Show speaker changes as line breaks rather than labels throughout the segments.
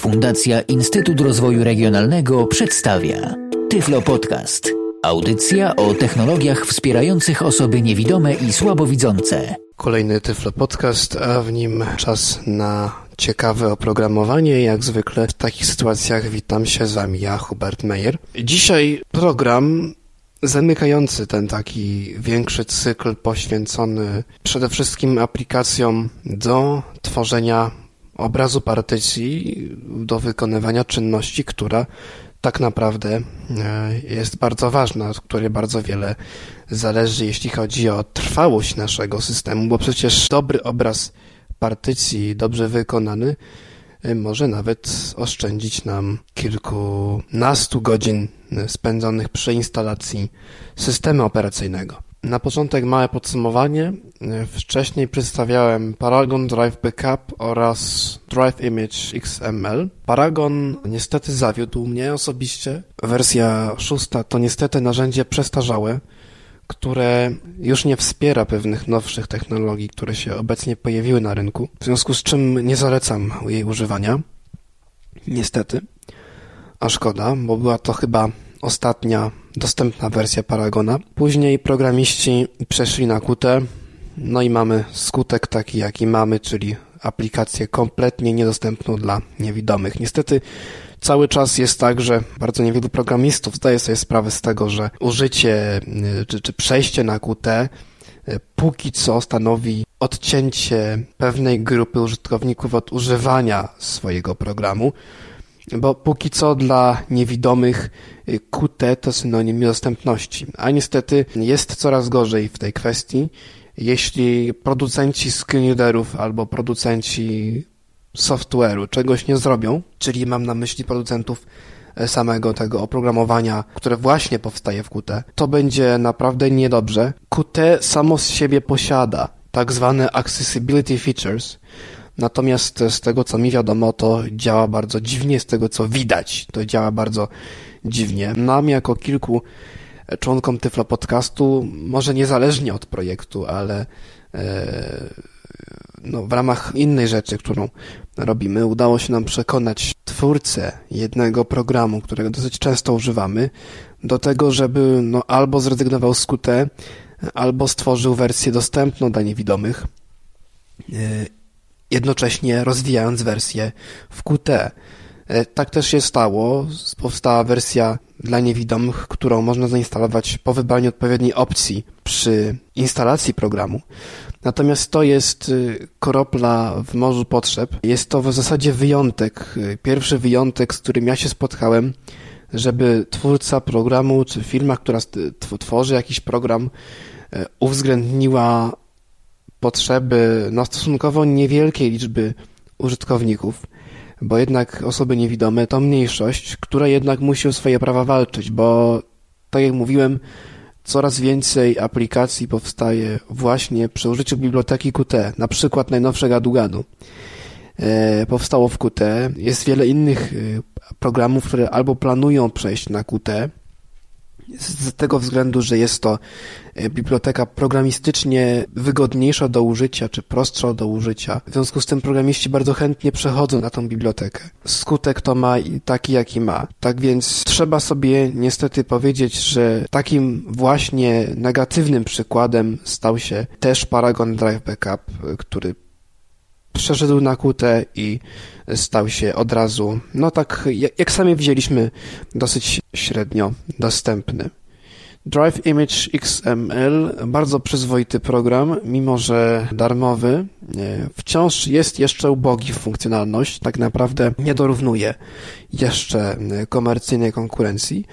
Fundacja Instytut Rozwoju Regionalnego przedstawia Tyflo Podcast. Audycja o technologiach wspierających osoby niewidome i słabowidzące.
Kolejny Tyflo Podcast, a w nim czas na ciekawe oprogramowanie. Jak zwykle w takich sytuacjach witam się z Wami ja, Hubert Meyer. Dzisiaj program zamykający ten taki większy cykl poświęcony przede wszystkim aplikacjom do tworzenia obrazu partycji do wykonywania czynności, która tak naprawdę e, jest bardzo ważna, od której bardzo wiele zależy, jeśli chodzi o trwałość naszego systemu, bo przecież dobry obraz partycji, dobrze wykonany, e, może nawet oszczędzić nam kilkunastu godzin spędzonych przy instalacji systemu operacyjnego. Na początek małe podsumowanie. Wcześniej przedstawiałem Paragon Drive Backup oraz Drive Image XML. Paragon niestety zawiódł mnie osobiście. Wersja szósta to niestety narzędzie przestarzałe, które już nie wspiera pewnych nowszych technologii, które się obecnie pojawiły na rynku, w związku z czym nie zalecam jej używania. Niestety. A szkoda, bo była to chyba ostatnia dostępna wersja Paragona. Później programiści przeszli na Qt, no i mamy skutek taki, jaki mamy, czyli aplikację kompletnie niedostępną dla niewidomych. Niestety cały czas jest tak, że bardzo niewielu programistów zdaje sobie sprawę z tego, że użycie y, czy, czy przejście na Qt y, póki co stanowi odcięcie pewnej grupy użytkowników od używania swojego programu, bo póki co dla niewidomych y, QT to synonim niedostępności, a niestety jest coraz gorzej w tej kwestii, jeśli producenci screenreaderów albo producenci software'u czegoś nie zrobią, czyli mam na myśli producentów e, samego tego oprogramowania, które właśnie powstaje w Qt, to będzie naprawdę niedobrze. Qt samo z siebie posiada tak zwane accessibility features, Natomiast z tego, co mi wiadomo, to działa bardzo dziwnie, z tego, co widać, to działa bardzo dziwnie. Nam, jako kilku członkom Tyflo Podcastu, może niezależnie od projektu, ale e, no, w ramach innej rzeczy, którą robimy, udało się nam przekonać twórcę jednego programu, którego dosyć często używamy, do tego, żeby no, albo zrezygnował z Qt, albo stworzył wersję dostępną dla niewidomych e, jednocześnie rozwijając wersję w Qt. E, tak też się stało. Powstała wersja dla niewidomych, którą można zainstalować po wybraniu odpowiedniej opcji przy instalacji programu. Natomiast to jest y, koropla w morzu potrzeb. Jest to w zasadzie wyjątek. Y, pierwszy wyjątek, z którym ja się spotkałem, żeby twórca programu czy firma, która tworzy jakiś program, y, uwzględniła potrzeby no, stosunkowo niewielkiej liczby użytkowników, bo jednak osoby niewidome to mniejszość, która jednak musi o swoje prawa walczyć, bo tak jak mówiłem, coraz więcej aplikacji powstaje właśnie przy użyciu biblioteki Qt, na przykład najnowszego Gadu e, powstało w Qt. Jest wiele innych e, programów, które albo planują przejść na Qt, z tego względu, że jest to e, biblioteka programistycznie wygodniejsza do użycia, czy prostsza do użycia. W związku z tym programiści bardzo chętnie przechodzą na tą bibliotekę. Skutek to ma taki, jaki ma. Tak więc trzeba sobie niestety powiedzieć, że takim właśnie negatywnym przykładem stał się też Paragon Drive Backup, który przeszedł na kutę i stał się od razu, no tak jak sami widzieliśmy, dosyć średnio dostępny. Drive Image XML, bardzo przyzwoity program, mimo że darmowy, wciąż jest jeszcze ubogi w funkcjonalność, tak naprawdę nie dorównuje jeszcze komercyjnej konkurencji,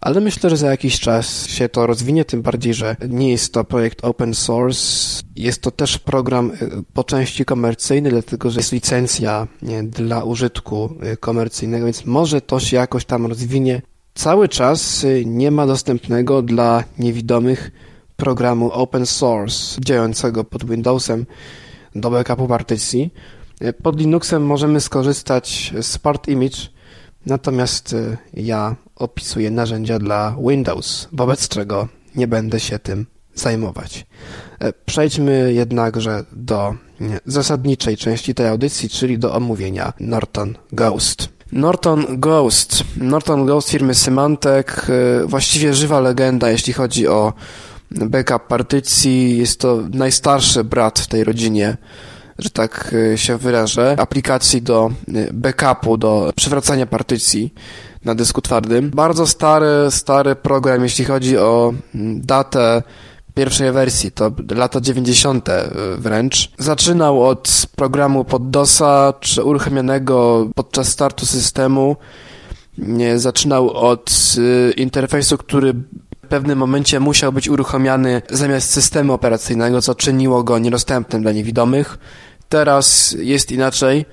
ale myślę, że za jakiś czas się to rozwinie, tym bardziej, że nie jest to projekt open source. Jest to też program y, po części komercyjny, dlatego że jest licencja nie, dla użytku y, komercyjnego, więc może to się jakoś tam rozwinie. Cały czas y, nie ma dostępnego dla niewidomych programu open source działającego pod Windowsem do backupu partycji. Pod Linuxem możemy skorzystać z Part Image, natomiast ja opisuję narzędzia dla Windows, wobec czego nie będę się tym zajmować. E, przejdźmy jednakże do zasadniczej części tej audycji, czyli do omówienia Norton Ghost. Norton Ghost. Norton Ghost firmy Symantec, e, właściwie żywa legenda, jeśli chodzi o backup partycji. Jest to najstarszy brat w tej rodzinie, że tak e, się wyrażę, aplikacji do backupu, do przywracania partycji na dysku twardym. Bardzo stary, stary program, jeśli chodzi o datę pierwszej wersji, to lata 90. E, wręcz. Zaczynał od programu pod DOSa, czy uruchomionego podczas startu systemu. Zaczynał od e, interfejsu, który w pewnym momencie musiał być uruchomiony zamiast systemu operacyjnego, co czyniło go niedostępnym dla niewidomych. Teraz jest inaczej.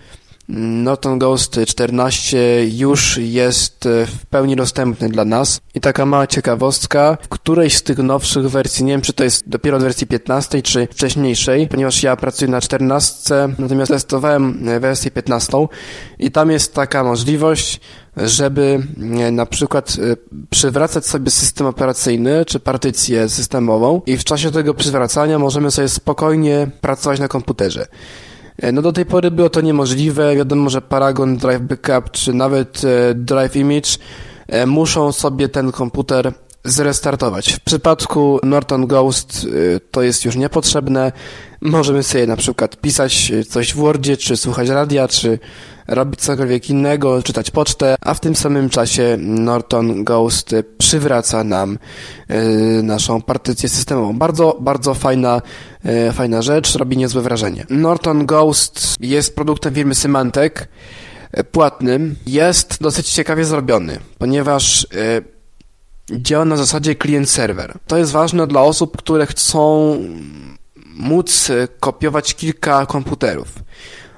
Norton Ghost 14 już jest e, w pełni dostępny dla nas. I taka mała ciekawostka, w którejś z tych nowszych wersji, nie wiem czy to jest dopiero od wersji 15 czy wcześniejszej, ponieważ ja pracuję na 14, natomiast testowałem e, wersję 15 i tam jest taka możliwość, żeby e, na przykład przywracać sobie system operacyjny czy partycję systemową i w czasie tego przywracania możemy sobie spokojnie pracować na komputerze. E, no do tej pory było to niemożliwe. Wiadomo, że Paragon Drive Backup czy nawet e, Drive Image e, muszą sobie ten komputer zrestartować. W przypadku Norton Ghost to jest już niepotrzebne. Możemy sobie na przykład pisać coś w Wordzie, czy słuchać radia, czy robić cokolwiek innego, czytać pocztę, a w tym samym czasie Norton Ghost przywraca nam y, naszą partycję systemową. Bardzo, bardzo fajna, y, fajna rzecz, robi niezłe wrażenie. Norton Ghost jest produktem firmy Symantec, y, płatnym. Jest dosyć ciekawie zrobiony, ponieważ działa na zasadzie klient-serwer. To jest ważne dla osób, które chcą móc kopiować kilka komputerów.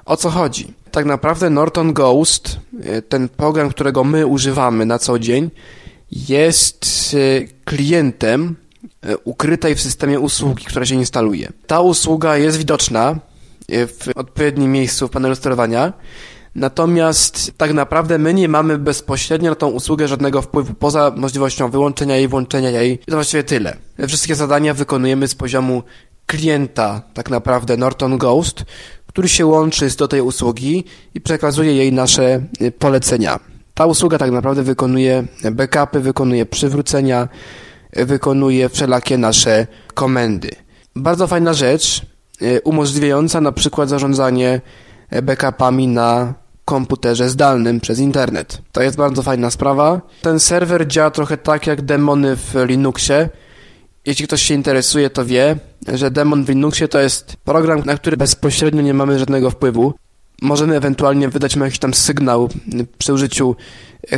O co chodzi? Tak naprawdę Norton Ghost, e, ten program, którego my używamy na co dzień, jest e, klientem e, ukrytej w systemie usługi, która się instaluje. Ta usługa jest widoczna w odpowiednim miejscu w panelu sterowania, natomiast tak naprawdę my nie mamy bezpośrednio na tą usługę żadnego wpływu, poza możliwością wyłączenia jej, włączenia jej. To właściwie tyle. Wszystkie zadania wykonujemy z poziomu klienta, tak naprawdę Norton Ghost, który się łączy do tej usługi i przekazuje jej nasze y, polecenia. Ta usługa tak naprawdę wykonuje backupy, wykonuje przywrócenia, wykonuje wszelakie nasze komendy. Bardzo fajna rzecz, y, umożliwiająca na przykład zarządzanie y, backupami na komputerze zdalnym przez internet. To jest bardzo fajna sprawa. Ten serwer działa trochę tak jak demony w Linuxie, jeśli ktoś się interesuje, to wie, że Demon w Linuxie to jest program, na który bezpośrednio nie mamy żadnego wpływu. Możemy ewentualnie wydać mu jakiś tam sygnał przy użyciu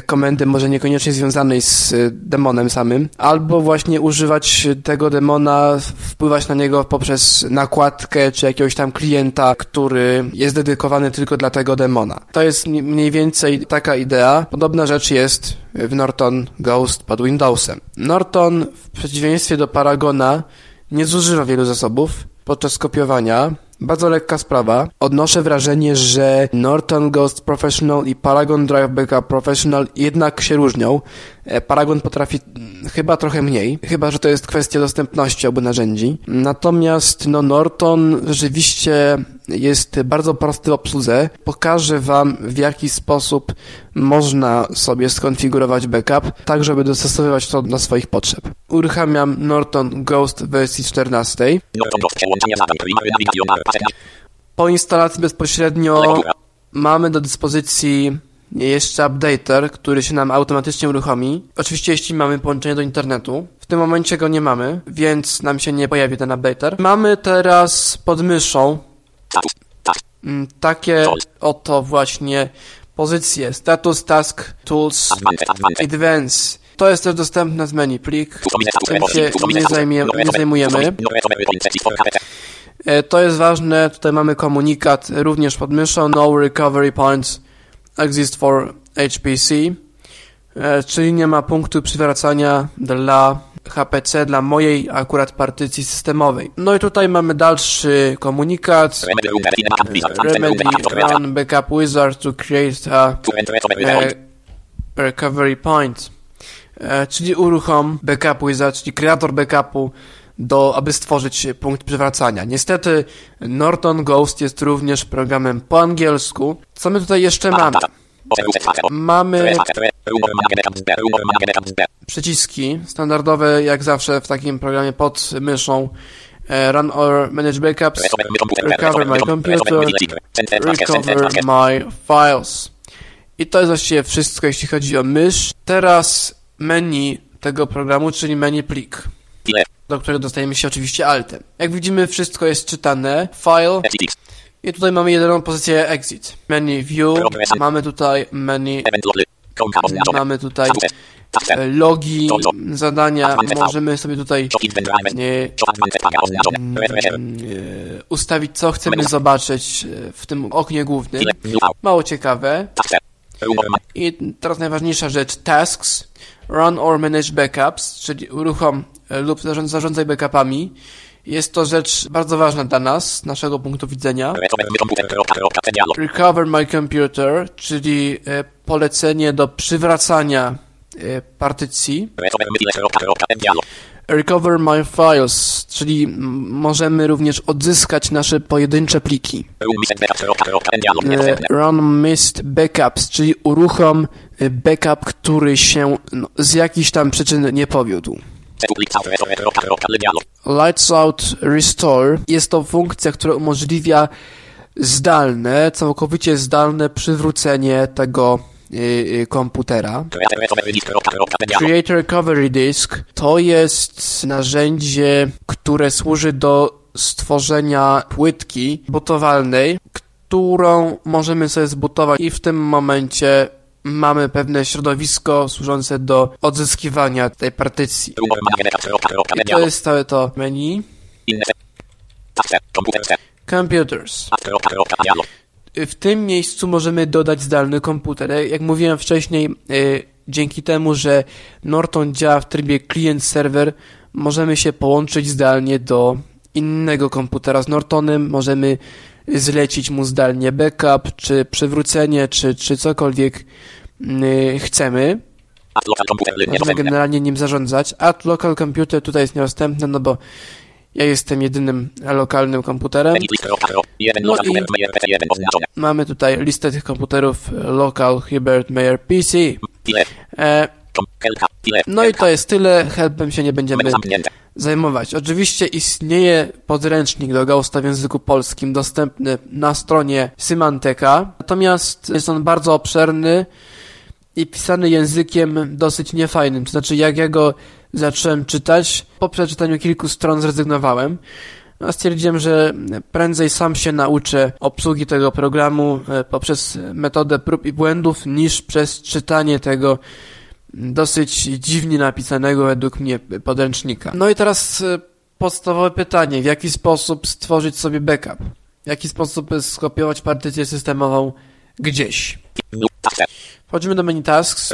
komendy może niekoniecznie związanej z y, demonem samym, albo właśnie używać tego demona, wpływać na niego poprzez nakładkę czy jakiegoś tam klienta, który jest dedykowany tylko dla tego demona. To jest mniej więcej taka idea. Podobna rzecz jest w Norton Ghost pod Windowsem. Norton w przeciwieństwie do Paragona nie zużywa wielu zasobów podczas kopiowania, bardzo lekka sprawa. Odnoszę wrażenie, że Norton Ghost Professional i Paragon Drive Backup Professional jednak się różnią. E, Paragon potrafi mm, chyba trochę mniej, chyba że to jest kwestia dostępności obu narzędzi. Natomiast no Norton rzeczywiście jest bardzo prosty w obsłudze. Pokażę Wam w jaki sposób można sobie skonfigurować backup, tak żeby dostosowywać to do swoich potrzeb. Uruchamiam Norton Ghost w wersji 14. Po instalacji bezpośrednio mamy do dyspozycji jeszcze updater, który się nam automatycznie uruchomi. Oczywiście jeśli mamy połączenie do internetu. W tym momencie go nie mamy, więc nam się nie pojawi ten updater. Mamy teraz pod myszą takie oto właśnie pozycje. Status, task, tools, advance. To jest też dostępne z menu plik. Tym się nie, zajmie, nie zajmujemy. E, to jest ważne. Tutaj mamy komunikat również pod myszą. No recovery points exist for HPC, e, czyli nie ma punktu przywracania dla HPC, dla mojej akurat partycji systemowej. No i tutaj mamy dalszy komunikat. Remedy run backup wizard to create a, a recovery point. E, czyli uruchom backup wizard, czyli kreator backupu do, aby stworzyć punkt przywracania. Niestety Norton Ghost jest również programem po angielsku. Co my tutaj jeszcze mamy? Mamy przyciski standardowe, jak zawsze w takim programie pod myszą. E, run or manage backups, recover my computer, recover my files. I to jest właściwie wszystko, jeśli chodzi o mysz. Teraz menu tego programu, czyli menu plik, do którego dostajemy się oczywiście altem. Jak widzimy, wszystko jest czytane. File. I tutaj mamy jedyną pozycję exit. Menu view. Mamy tutaj menu. Mamy tutaj e, logi, zadania. Możemy sobie tutaj e, ustawić, co chcemy zobaczyć e, w tym oknie głównym. Mało ciekawe. I teraz najważniejsza rzecz, tasks, run or manage backups, czyli uruchom lub zarządzaj backupami. Jest to rzecz bardzo ważna dla nas, z naszego punktu widzenia. Recover my computer, czyli e, polecenie do przywracania e, partycji. Recover my files, czyli możemy również odzyskać nasze pojedyncze pliki. Run missed backups, czyli uruchom backup, który się no, z jakichś tam przyczyn nie powiódł. Lights Out Restore jest to funkcja, która umożliwia zdalne, całkowicie zdalne przywrócenie tego y, y, komputera. Creator Recovery Disk to jest narzędzie, które służy do stworzenia płytki butowalnej, którą możemy sobie zbutować i w tym momencie mamy pewne środowisko służące do odzyskiwania tej partycji. I to jest całe to menu. Computers. W tym miejscu możemy dodać zdalny komputer. Jak mówiłem wcześniej, y, dzięki temu, że Norton działa w trybie client-server, możemy się połączyć zdalnie do innego komputera z Nortonem, możemy zlecić mu zdalnie backup, czy przywrócenie, czy, czy cokolwiek yy, chcemy. Możemy generalnie nim zarządzać. Add local computer tutaj jest niedostępne, no bo ja jestem jedynym lokalnym komputerem. No i mamy tutaj listę tych komputerów local Hubert Mayer PC. E, no i to jest tyle. Helpem się nie będziemy zajmować. Oczywiście istnieje podręcznik do Gausta w języku polskim dostępny na stronie Symanteka, natomiast jest on bardzo obszerny i pisany językiem dosyć niefajnym. To znaczy, jak ja go zacząłem czytać, po przeczytaniu kilku stron zrezygnowałem. A stwierdziłem, że prędzej sam się nauczę obsługi tego programu e, poprzez metodę prób i błędów, niż przez czytanie tego dosyć dziwnie napisanego według mnie podręcznika. No i teraz e, podstawowe pytanie, w jaki sposób stworzyć sobie backup? W jaki sposób skopiować partycję systemową gdzieś? Wchodzimy do menu Tasks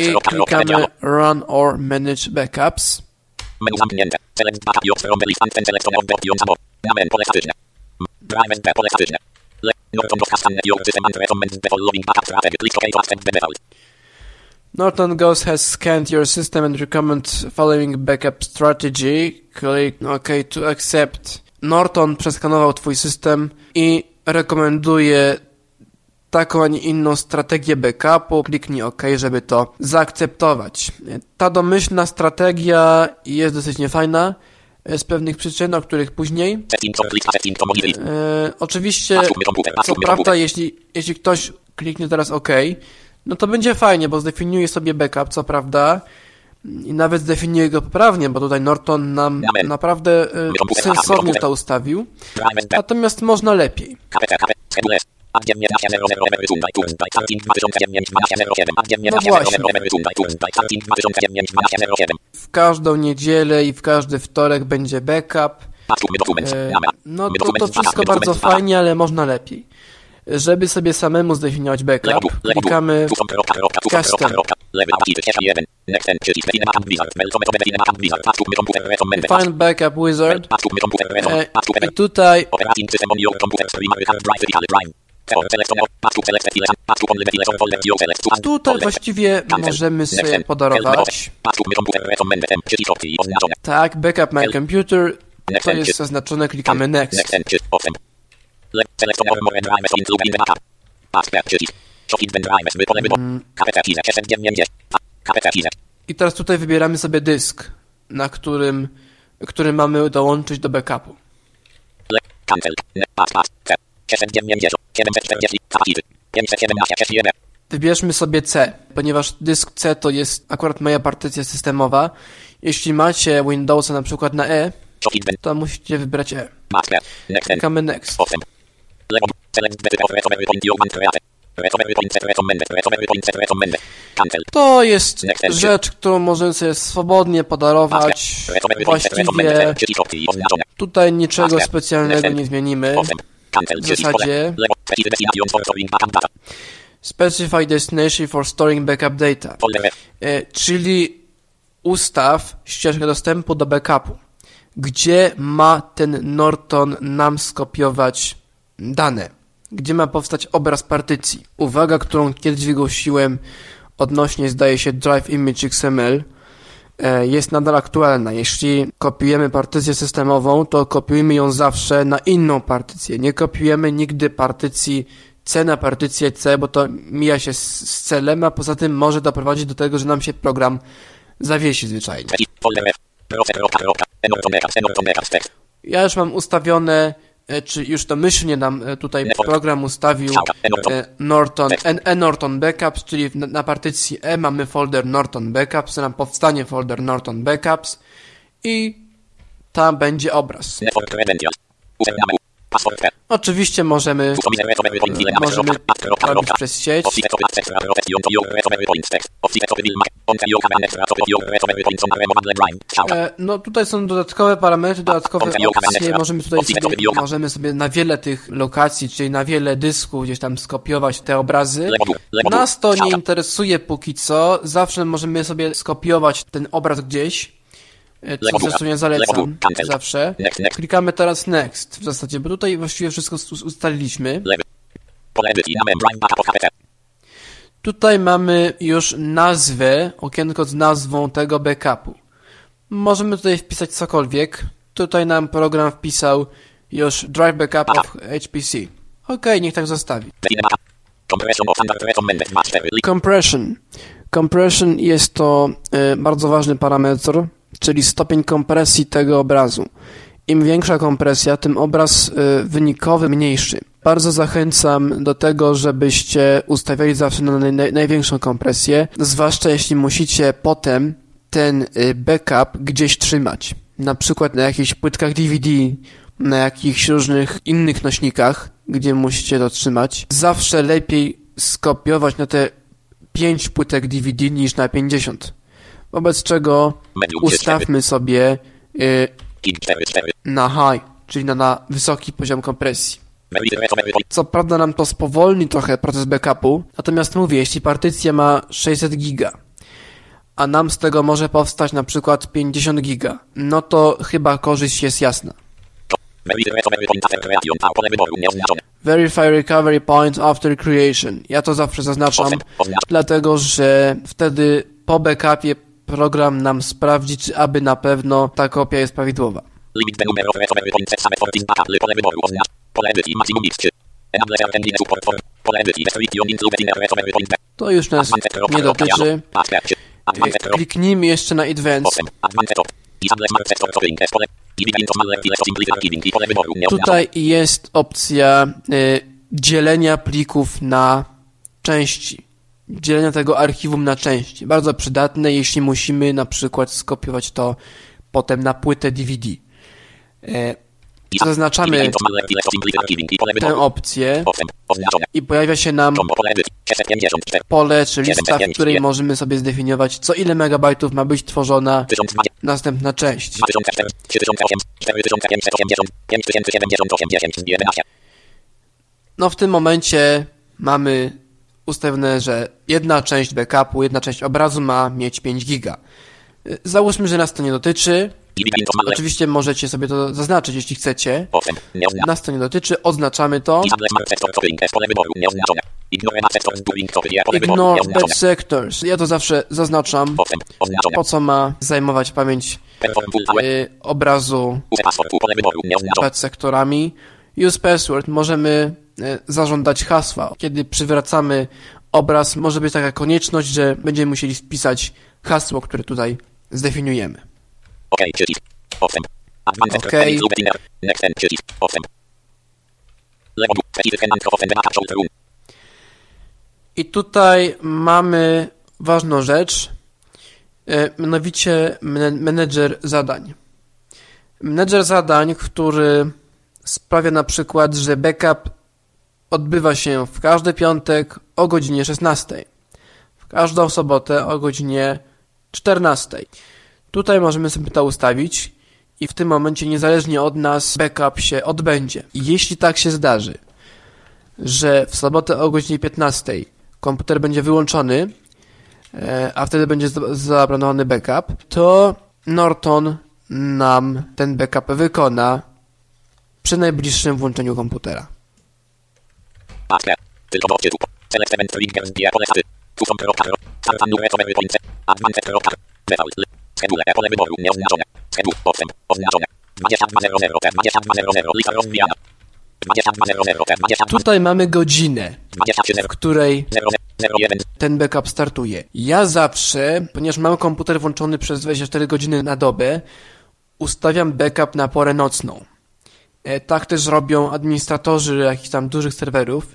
i klikamy Run or Manage Backups. Menu zamknięte. Select backup from the list and then select on options above. Pole statyczne. Drive B pole statyczne. Norton Ghost has scanned your system and recommends the following backup strategy. Click OK to accept the default. Norton Ghost has scanned your system and recommends following backup strategy. Click OK to accept. Norton przeskanował twój system i rekomenduje taką, a nie inną strategię backupu. Kliknij OK, żeby to zaakceptować. Ta domyślna strategia jest dosyć niefajna z pewnych przyczyn, o których później. E, oczywiście, co prawda, jeśli, jeśli ktoś kliknie teraz OK, no to będzie fajnie, bo zdefiniuje sobie backup, co prawda, i nawet zdefiniuje go poprawnie, bo tutaj Norton nam naprawdę e, sensownie to ustawił. Natomiast można lepiej. No właśnie. W każdą niedzielę i w każdy wtorek będzie backup. E, no to, to wszystko bardzo fajnie, ale można lepiej. Żeby sobie samemu zdefiniować backup, klikamy Custom. Find Backup Wizard. E, I tutaj Tutaj właściwie możemy sobie podarować. Tak, backup my computer. To jest zaznaczone, klikamy next. I teraz tutaj wybieramy sobie dysk, na którym, który mamy dołączyć do backupu. Wybierzmy sobie C, ponieważ dysk C to jest akurat moja partycja systemowa. Jeśli macie Windowsa na przykład na E, to musicie wybrać E. Klikamy Next. To jest rzecz, którą możemy sobie swobodnie podarować. Właściwie tutaj niczego specjalnego nie zmienimy. W zasadzie Specify destination for storing backup data. E, czyli ustaw ścieżkę dostępu do backupu. Gdzie ma ten Norton nam skopiować dane? Gdzie ma powstać obraz partycji? Uwaga, którą kiedyś wygłosiłem odnośnie, zdaje się, Drive Image XML e, jest nadal aktualna. Jeśli kopiujemy partycję systemową, to kopiujemy ją zawsze na inną partycję. Nie kopiujemy nigdy partycji C na partycję C, bo to mija się z, z celem, a poza tym może doprowadzić do tego, że nam się program zawiesi zwyczajnie. Ja już mam ustawione, e, czy już domyślnie nam e, tutaj program ustawił e, Norton, e Norton Backups, czyli na partycji E mamy folder Norton Backups, nam powstanie folder Norton Backups i tam będzie obraz. Oczywiście możemy, możemy robić przez sieć. E, no tutaj są dodatkowe parametry, dodatkowe opcje. Możemy tutaj sobie, możemy sobie na wiele tych lokacji, czyli na wiele dysków gdzieś tam skopiować te obrazy. Nas to nie interesuje póki co. Zawsze możemy sobie skopiować ten obraz gdzieś co zresztą ja zalecam zawsze. Klikamy teraz Next w zasadzie, bo tutaj właściwie wszystko ustaliliśmy. Tutaj mamy już nazwę, okienko z nazwą tego backupu. Możemy tutaj wpisać cokolwiek. Tutaj nam program wpisał już Drive Backup of HPC. Ok, niech tak zostawi. Compression. Compression jest to y, bardzo ważny parametr, czyli stopień kompresji tego obrazu. Im większa kompresja, tym obraz y, wynikowy mniejszy. Bardzo zachęcam do tego, żebyście ustawiali zawsze na naj, największą kompresję, zwłaszcza jeśli musicie potem ten y, backup gdzieś trzymać. Na przykład na jakichś płytkach DVD, na jakichś różnych innych nośnikach, gdzie musicie to trzymać. Zawsze lepiej skopiować na te 5 płytek DVD niż na 50 Wobec czego ustawmy sobie y, na high, czyli na, na wysoki poziom kompresji. Co prawda nam to spowolni trochę proces backupu, natomiast mówię, jeśli partycja ma 600 giga, a nam z tego może powstać na przykład 50 giga, no to chyba korzyść jest jasna. Verify recovery point after creation. Ja to zawsze zaznaczam, dlatego że wtedy po backupie program nam sprawdzi, czy aby na pewno ta kopia jest prawidłowa. Limit numero same pole wyboru oznacz. Pole edycji maximum x 3. Pole edycji restriction point To już nas nie dotyczy. Kliknijmy jeszcze na Advanced. Tutaj jest opcja y, dzielenia plików na części dzielenia tego archiwum na części. Bardzo przydatne, jeśli musimy na przykład skopiować to potem na płytę DVD. Zaznaczamy tę opcję i pojawia się nam pole czy lista, w której możemy sobie zdefiniować, co ile megabajtów ma być tworzona następna część. No w tym momencie mamy ustawione, że jedna część backupu, jedna część obrazu ma mieć 5 giga. Załóżmy, że nas to nie dotyczy. Oczywiście możecie sobie to zaznaczyć, jeśli chcecie. Nas to nie dotyczy, oznaczamy to. Ignore bad sectors. Ja to zawsze zaznaczam. Po co ma zajmować pamięć y, obrazu bad sektorami. Use password. Możemy y, zażądać hasła. Kiedy przywracamy obraz, może być taka konieczność, że będziemy musieli wpisać hasło, które tutaj zdefiniujemy. OK. I tutaj mamy ważną rzecz, e, mianowicie menedżer zadań. Menedżer zadań, który sprawia na przykład, że backup odbywa się w każdy piątek o godzinie 16, w każdą sobotę o godzinie 14. Tutaj możemy sobie to ustawić i w tym momencie niezależnie od nas backup się odbędzie. Jeśli tak się zdarzy, że w sobotę o godzinie 15 komputer będzie wyłączony, e, a wtedy będzie zaplanowany backup, to Norton nam ten backup wykona przy najbliższym włączeniu komputera. Schedule, pole wyboru, nieoznaczone. Schedule, postęp, oznaczone. 22.00, 22.00, lista rozwijana. 22.00, Tutaj mamy godzinę, w której ten backup startuje. Ja zawsze, ponieważ mam komputer włączony przez 24 godziny na dobę, ustawiam backup na porę nocną. E, tak też robią administratorzy jakichś tam dużych serwerów.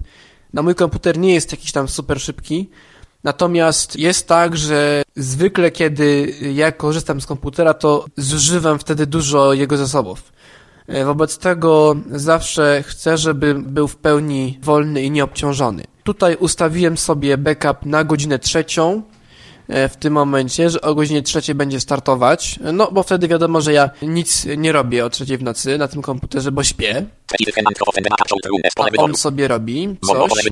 Na mój komputer nie jest jakiś tam super szybki, Natomiast jest tak, że zwykle kiedy ja korzystam z komputera, to zużywam wtedy dużo jego zasobów. E, wobec tego zawsze chcę, żeby był w pełni wolny i nieobciążony. Tutaj ustawiłem sobie backup na godzinę trzecią, w tym momencie, że o godzinie trzeciej będzie startować, no bo wtedy wiadomo, że ja nic nie robię o trzeciej w nocy na tym komputerze, bo śpię. A on sobie robi coś.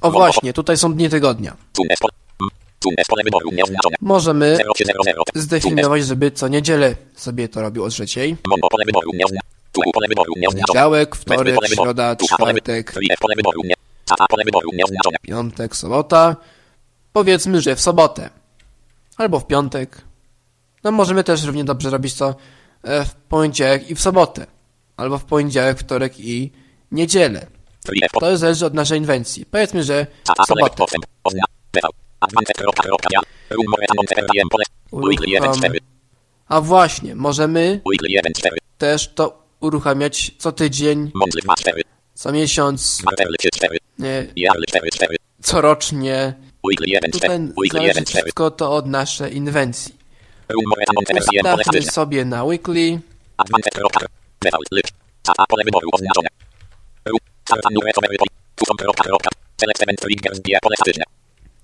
O właśnie, tutaj są dni tygodnia. Możemy zdefiniować, żeby co niedzielę sobie to robił o trzeciej. Poniedziałek, wtorek, środa, czwartek, piątek, sobota. Powiedzmy, że w sobotę. Albo w piątek. No możemy też równie dobrze robić to e, w poniedziałek i w sobotę. Albo w poniedziałek, wtorek i niedzielę. To zależy od naszej inwencji. Powiedzmy, że sobotę. A właśnie, możemy też to uruchamiać co tydzień, co miesiąc, nie, corocznie. Tutaj zależy wszystko to od naszej inwencji. Ustawmy sobie na weekly.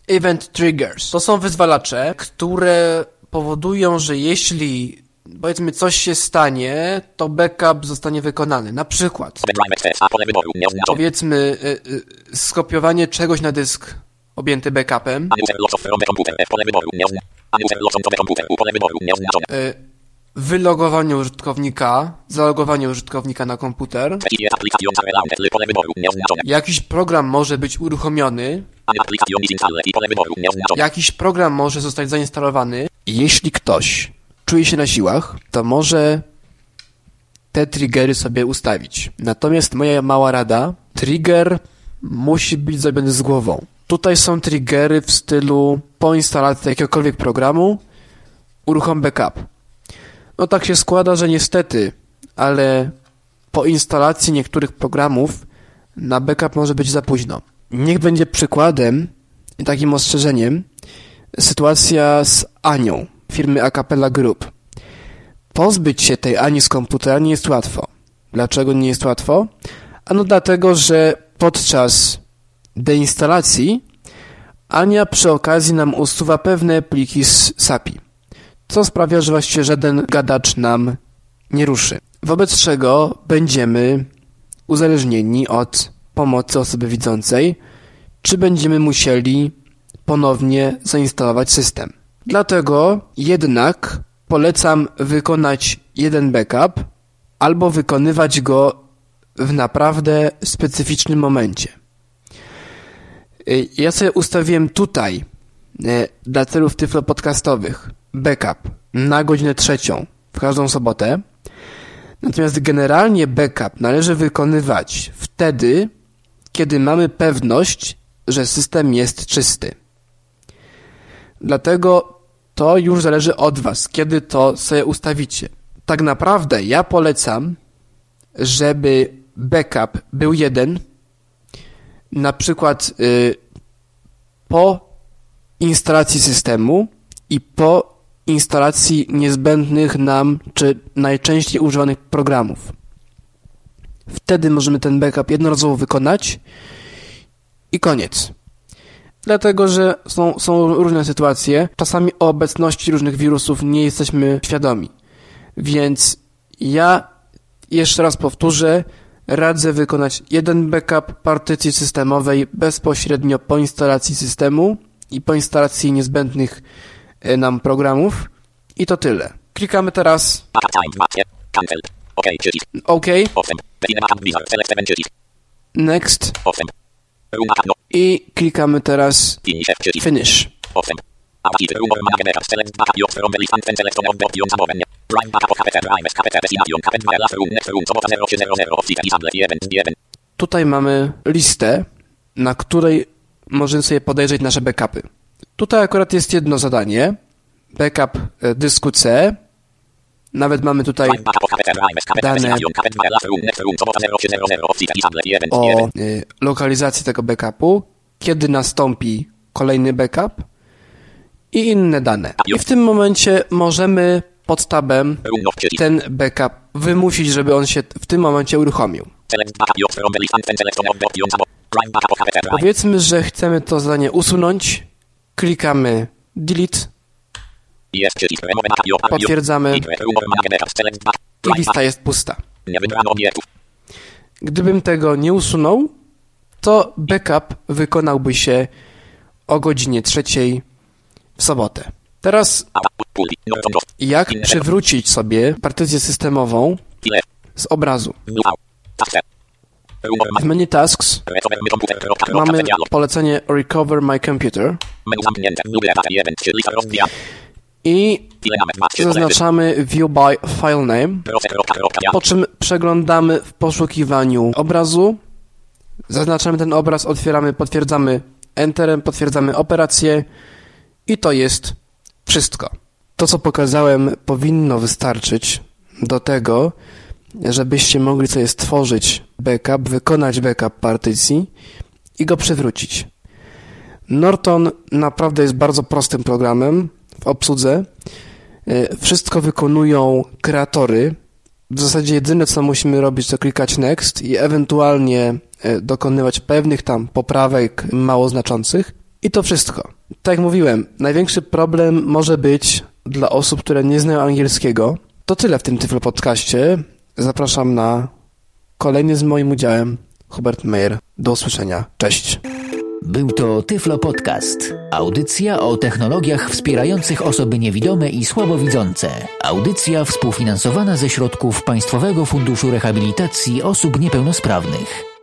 Event triggers to są wyzwalacze, które powodują, że jeśli powiedzmy coś się stanie, to backup zostanie wykonany. Na przykład powiedzmy y, y, skopiowanie czegoś na dysk objęty backupem. Wylogowanie użytkownika, zalogowanie użytkownika na komputer. Jakiś program może być uruchomiony. Jakiś program może zostać zainstalowany. Jeśli ktoś czuje się na siłach, to może te triggery sobie ustawić. Natomiast moja mała rada, trigger musi być zrobiony z głową. Tutaj są triggery w stylu po instalacji jakiegokolwiek programu uruchom backup. No tak się składa, że niestety, ale po instalacji niektórych programów na backup może być za późno. Niech będzie przykładem i takim ostrzeżeniem sytuacja z Anią firmy Acapella Group. Pozbyć się tej Ani z komputera nie jest łatwo. Dlaczego nie jest łatwo? Ano dlatego, że podczas deinstalacji Ania przy okazji nam usuwa pewne pliki z SAPI co sprawia, że właściwie żaden gadacz nam nie ruszy. Wobec czego będziemy uzależnieni od pomocy osoby widzącej, czy będziemy musieli ponownie zainstalować system. Dlatego jednak polecam wykonać jeden backup albo wykonywać go w naprawdę specyficznym momencie. Y, ja sobie ustawiłem tutaj y, dla celów tyflo podcastowych backup na godzinę trzecią w każdą sobotę. Natomiast generalnie backup należy wykonywać wtedy, kiedy mamy pewność, że system jest czysty. Dlatego to już zależy od Was, kiedy to sobie ustawicie. Tak naprawdę ja polecam, żeby backup był jeden, na przykład y, po instalacji systemu i po instalacji niezbędnych nam czy najczęściej używanych programów. Wtedy możemy ten backup jednorazowo wykonać i koniec. Dlatego, że są, są różne sytuacje. Czasami o obecności różnych wirusów nie jesteśmy świadomi. Więc ja jeszcze raz powtórzę, radzę wykonać jeden backup partycji systemowej bezpośrednio po instalacji systemu i po instalacji niezbędnych e, nam programów. I to tyle. Klikamy teraz OK. Next. I klikamy teraz Finish. Tutaj mamy listę, na której możemy sobie podejrzeć nasze backupy. Tutaj akurat jest jedno zadanie. Backup e, dysku C. Nawet mamy tutaj dane o lokalizacji tego backupu, kiedy nastąpi kolejny backup i inne dane. I w tym momencie możemy pod tabem ten backup wymusić, żeby on się w tym momencie uruchomił. Powiedzmy, że chcemy to zadanie usunąć. Klikamy delete. Potwierdzamy. I lista jest pusta. Gdybym tego nie usunął, to backup wykonałby się o godzinie trzeciej w sobotę. Teraz jak przywrócić sobie partycję systemową z obrazu? W menu Tasks mamy polecenie Recover My Computer i zaznaczamy View by File Name, po czym przeglądamy w poszukiwaniu obrazu, zaznaczamy ten obraz, otwieramy, potwierdzamy Enterem, potwierdzamy operację i to jest wszystko. To, co pokazałem, powinno wystarczyć do tego, żebyście mogli sobie stworzyć backup, wykonać backup partycji i go przywrócić. Norton naprawdę jest bardzo prostym programem w obsłudze. E, wszystko wykonują kreatory. W zasadzie jedyne, co musimy robić, to klikać next i ewentualnie e, dokonywać pewnych tam poprawek mało znaczących. I to wszystko. Tak jak mówiłem, największy problem może być dla osób, które nie znają angielskiego. To tyle w tym Tyflo Podcaście. Zapraszam na kolejny z moim udziałem, Hubert Meyer. Do usłyszenia. Cześć.
Był to Tyflo Podcast. Audycja o technologiach wspierających osoby niewidome i słabowidzące. Audycja współfinansowana ze środków Państwowego Funduszu Rehabilitacji Osób Niepełnosprawnych.